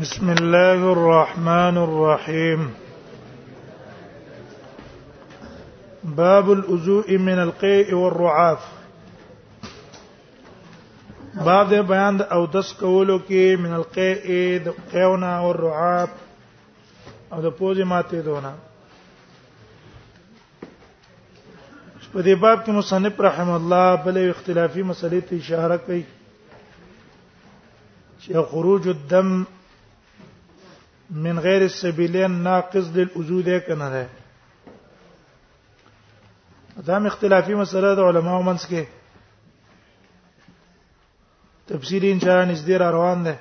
بسم الله الرحمن الرحيم باب الوضوء من القيء والرعاف باب د بیان د او دس کولو کې من القیء د قیونا او الرعاب او د پوزې ماته دونه په دې باب کې مصنف رحم الله بلې اختلافي مسلې ته اشاره کوي چې خروج الدم من غیر السبيلين ناقض للوجود کنه ده دا اختلافي مسله د علماو منځ کې تفصیل ان شاء الله نږدې را روان ده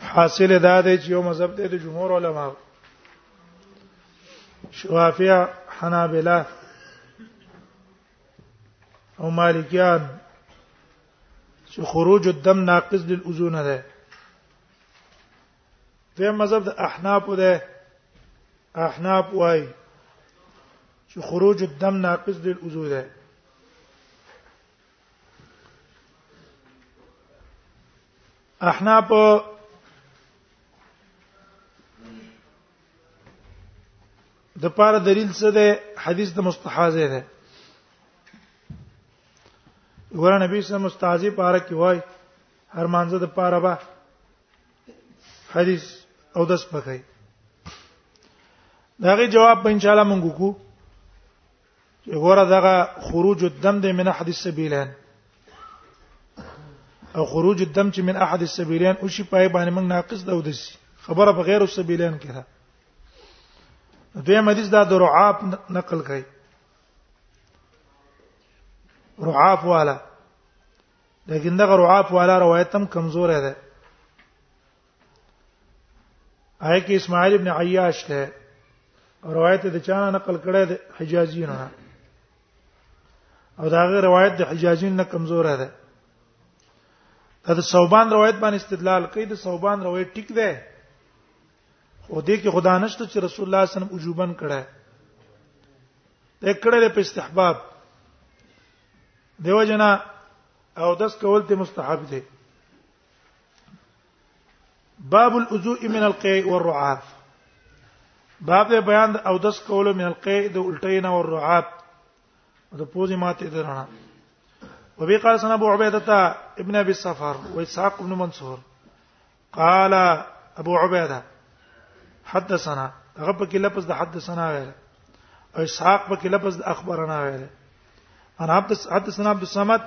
حاصل دا دی چې یو مذهب دی د جمهور علما شوافیه حنابلہ او مالکیان چې خروج الدم ناقض للوضو نه ده په مذهب د احناف ده احناف وايي چې خروج الدم ناقض للوضو ده احناف د پاره دلیل څه ده حدیث د مستحاضه ده ګور نبی صلی الله مستحاضه پاره کې وای هر مانزه د پاره به حدیث او دس پکای داغه جواب په ان شاء الله مونږ کو ګوره دغه خروج الدم د من احد السبيلين او خروج الدم چې من احد السبيلين او شي پای باندې موږ ناقص ده ودسي خبره په غیر السبيلين کې ده دوی مدیس دا د رعاب نقل کړي رعاف والا لیکن دغه رعاف والا روایت هم کمزور ده آی کې اسماعیل ابن عیاش ته روایت د چانه نقل کړی د حجازین نه او دا غیر روایت د حجازین نه کمزور ده دا د صوبان روایت باندې استدلال کوي د صوبان روایت ټیک ده خو دې کې خدا نشته چې رسول الله صلی الله علیه وسلم وجوبن کړه دا کړه په استحباب دیو جنا او داس کول ته مستحب دی باب الوضوء من القيء والرعاف باب د بیان او دس کولو من القيء د الټینا او الرعاف د پوزي ماته درنا وبي قال سنا ابو عبيده ابن ابي السفر واسحاق بن منصور قال ابو عبيده حدثنا هغه په کې لفظ د حدثنا ویل او اسحاق په کې لفظ د اخبرنا ویل انا حدثنا عبد الصمد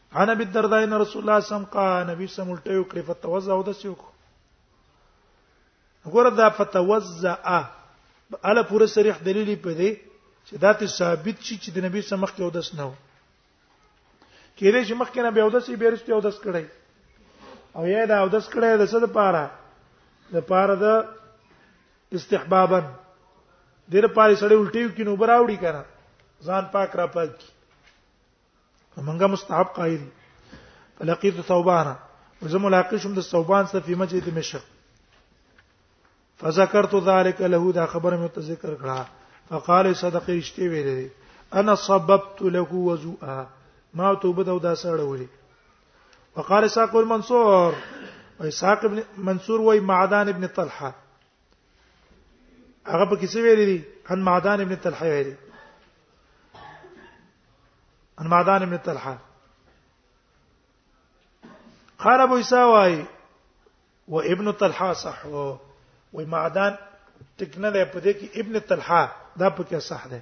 انا ابي الدرداء ان رسول الله صم قال نبی صم الټه یو کړی فتوزع او د سیو کو وګوره دا فتوزع اله پوره صریح دلیل په دی چې دا ته ثابت شي چې د نبی صم مخ کې او دس نه و کېدې چې مخ کې نه به او دس یې بیرست او دس کړی او یا دا او دس کړی د څه لپاره د لپاره د استحبابا د لپاره سړی الټیو کې نو براوړي کنه ځان پاک را پاک کی منګه مستحب قائل فلقيت ثوبان وزم ملاقات شوم د ثوبان سره په مسجد مشق فذكرت ذلك له دا خبره مې ذکر کړه فقال صدق رشتي ویلې انا صببت له وضوءا ما توبه دا ودا سره وړي وقال ساق المنصور ويساق ابن منصور وي معدان ابن طلحه هغه په کیسه ویلي دي ان معدان ابن طلحه ویلي ان معدان ابن طلحه قال ابو اساوي وابن طلحه صح ومعدان تکنه ده په دې کې ابن طلحه دا په کې صح ده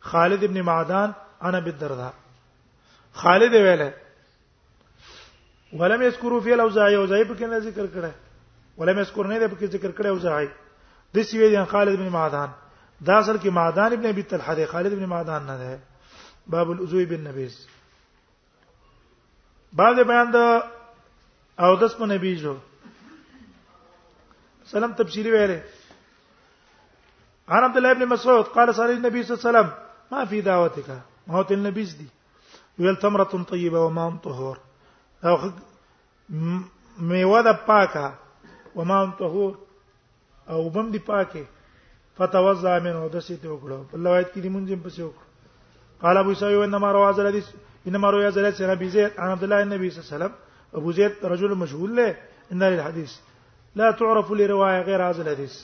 خالد ابن معدان انا بالدرداء خالد ویله ولم یذکروا فی الاوزاعی اوزاعی په کې ذکر کړه ولم یذکر نه په کې ذکر کړه اوزاعی د سیوی دی خالد ابن معدان دا اصل کې معدان ابن ابي طلحه دی خالد ابن معدان نه ده باب الوضوء بالنبيذ بعد بیان د او داس په نبی جو سلام تفسیری ویره عن عبد الله بن مسعود قال صلى النبي صلى الله عليه وسلم ما في دعوتك ما هو النبي دي ويل تمره طيبه وما طهور او میوه د پاکه وما هم طهور او بم دی پاکه فتوضا منه د سې ته وکړو په روایت کې دی مونږ هم پسې وکړو قال ابو سعيد انما روى هذا الحديث انما روى هذا الحديث عن ابي زيد عن عبد الله النبي صلى الله عليه وسلم ابو زيد رجل مشغول له ان الحديث لا تعرف لروايه غير هذا الحديث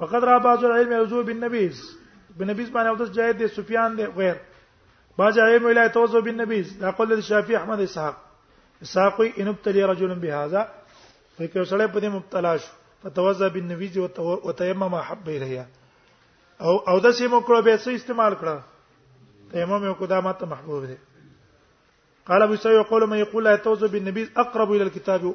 وقد را بعض العلم يوضو بالنبيذ بالنبيذ معنی او د جاهد دی سفیان دی غیر بعض علم ویلای توضو بالنبيذ دا قول د شافعي احمد اسحاق ساقي ان ابتلي رجل بهذا فکر سره په دې مبتلا شو فتوزا بالنبي او تيمم حب اليه او او د سیمو کړو به څه استعمال کړه تیمم یو کدا ماته محبوب دی قال ابو سعيد يقول ما يقول لا توزو بالنبي اقرب الى الكتاب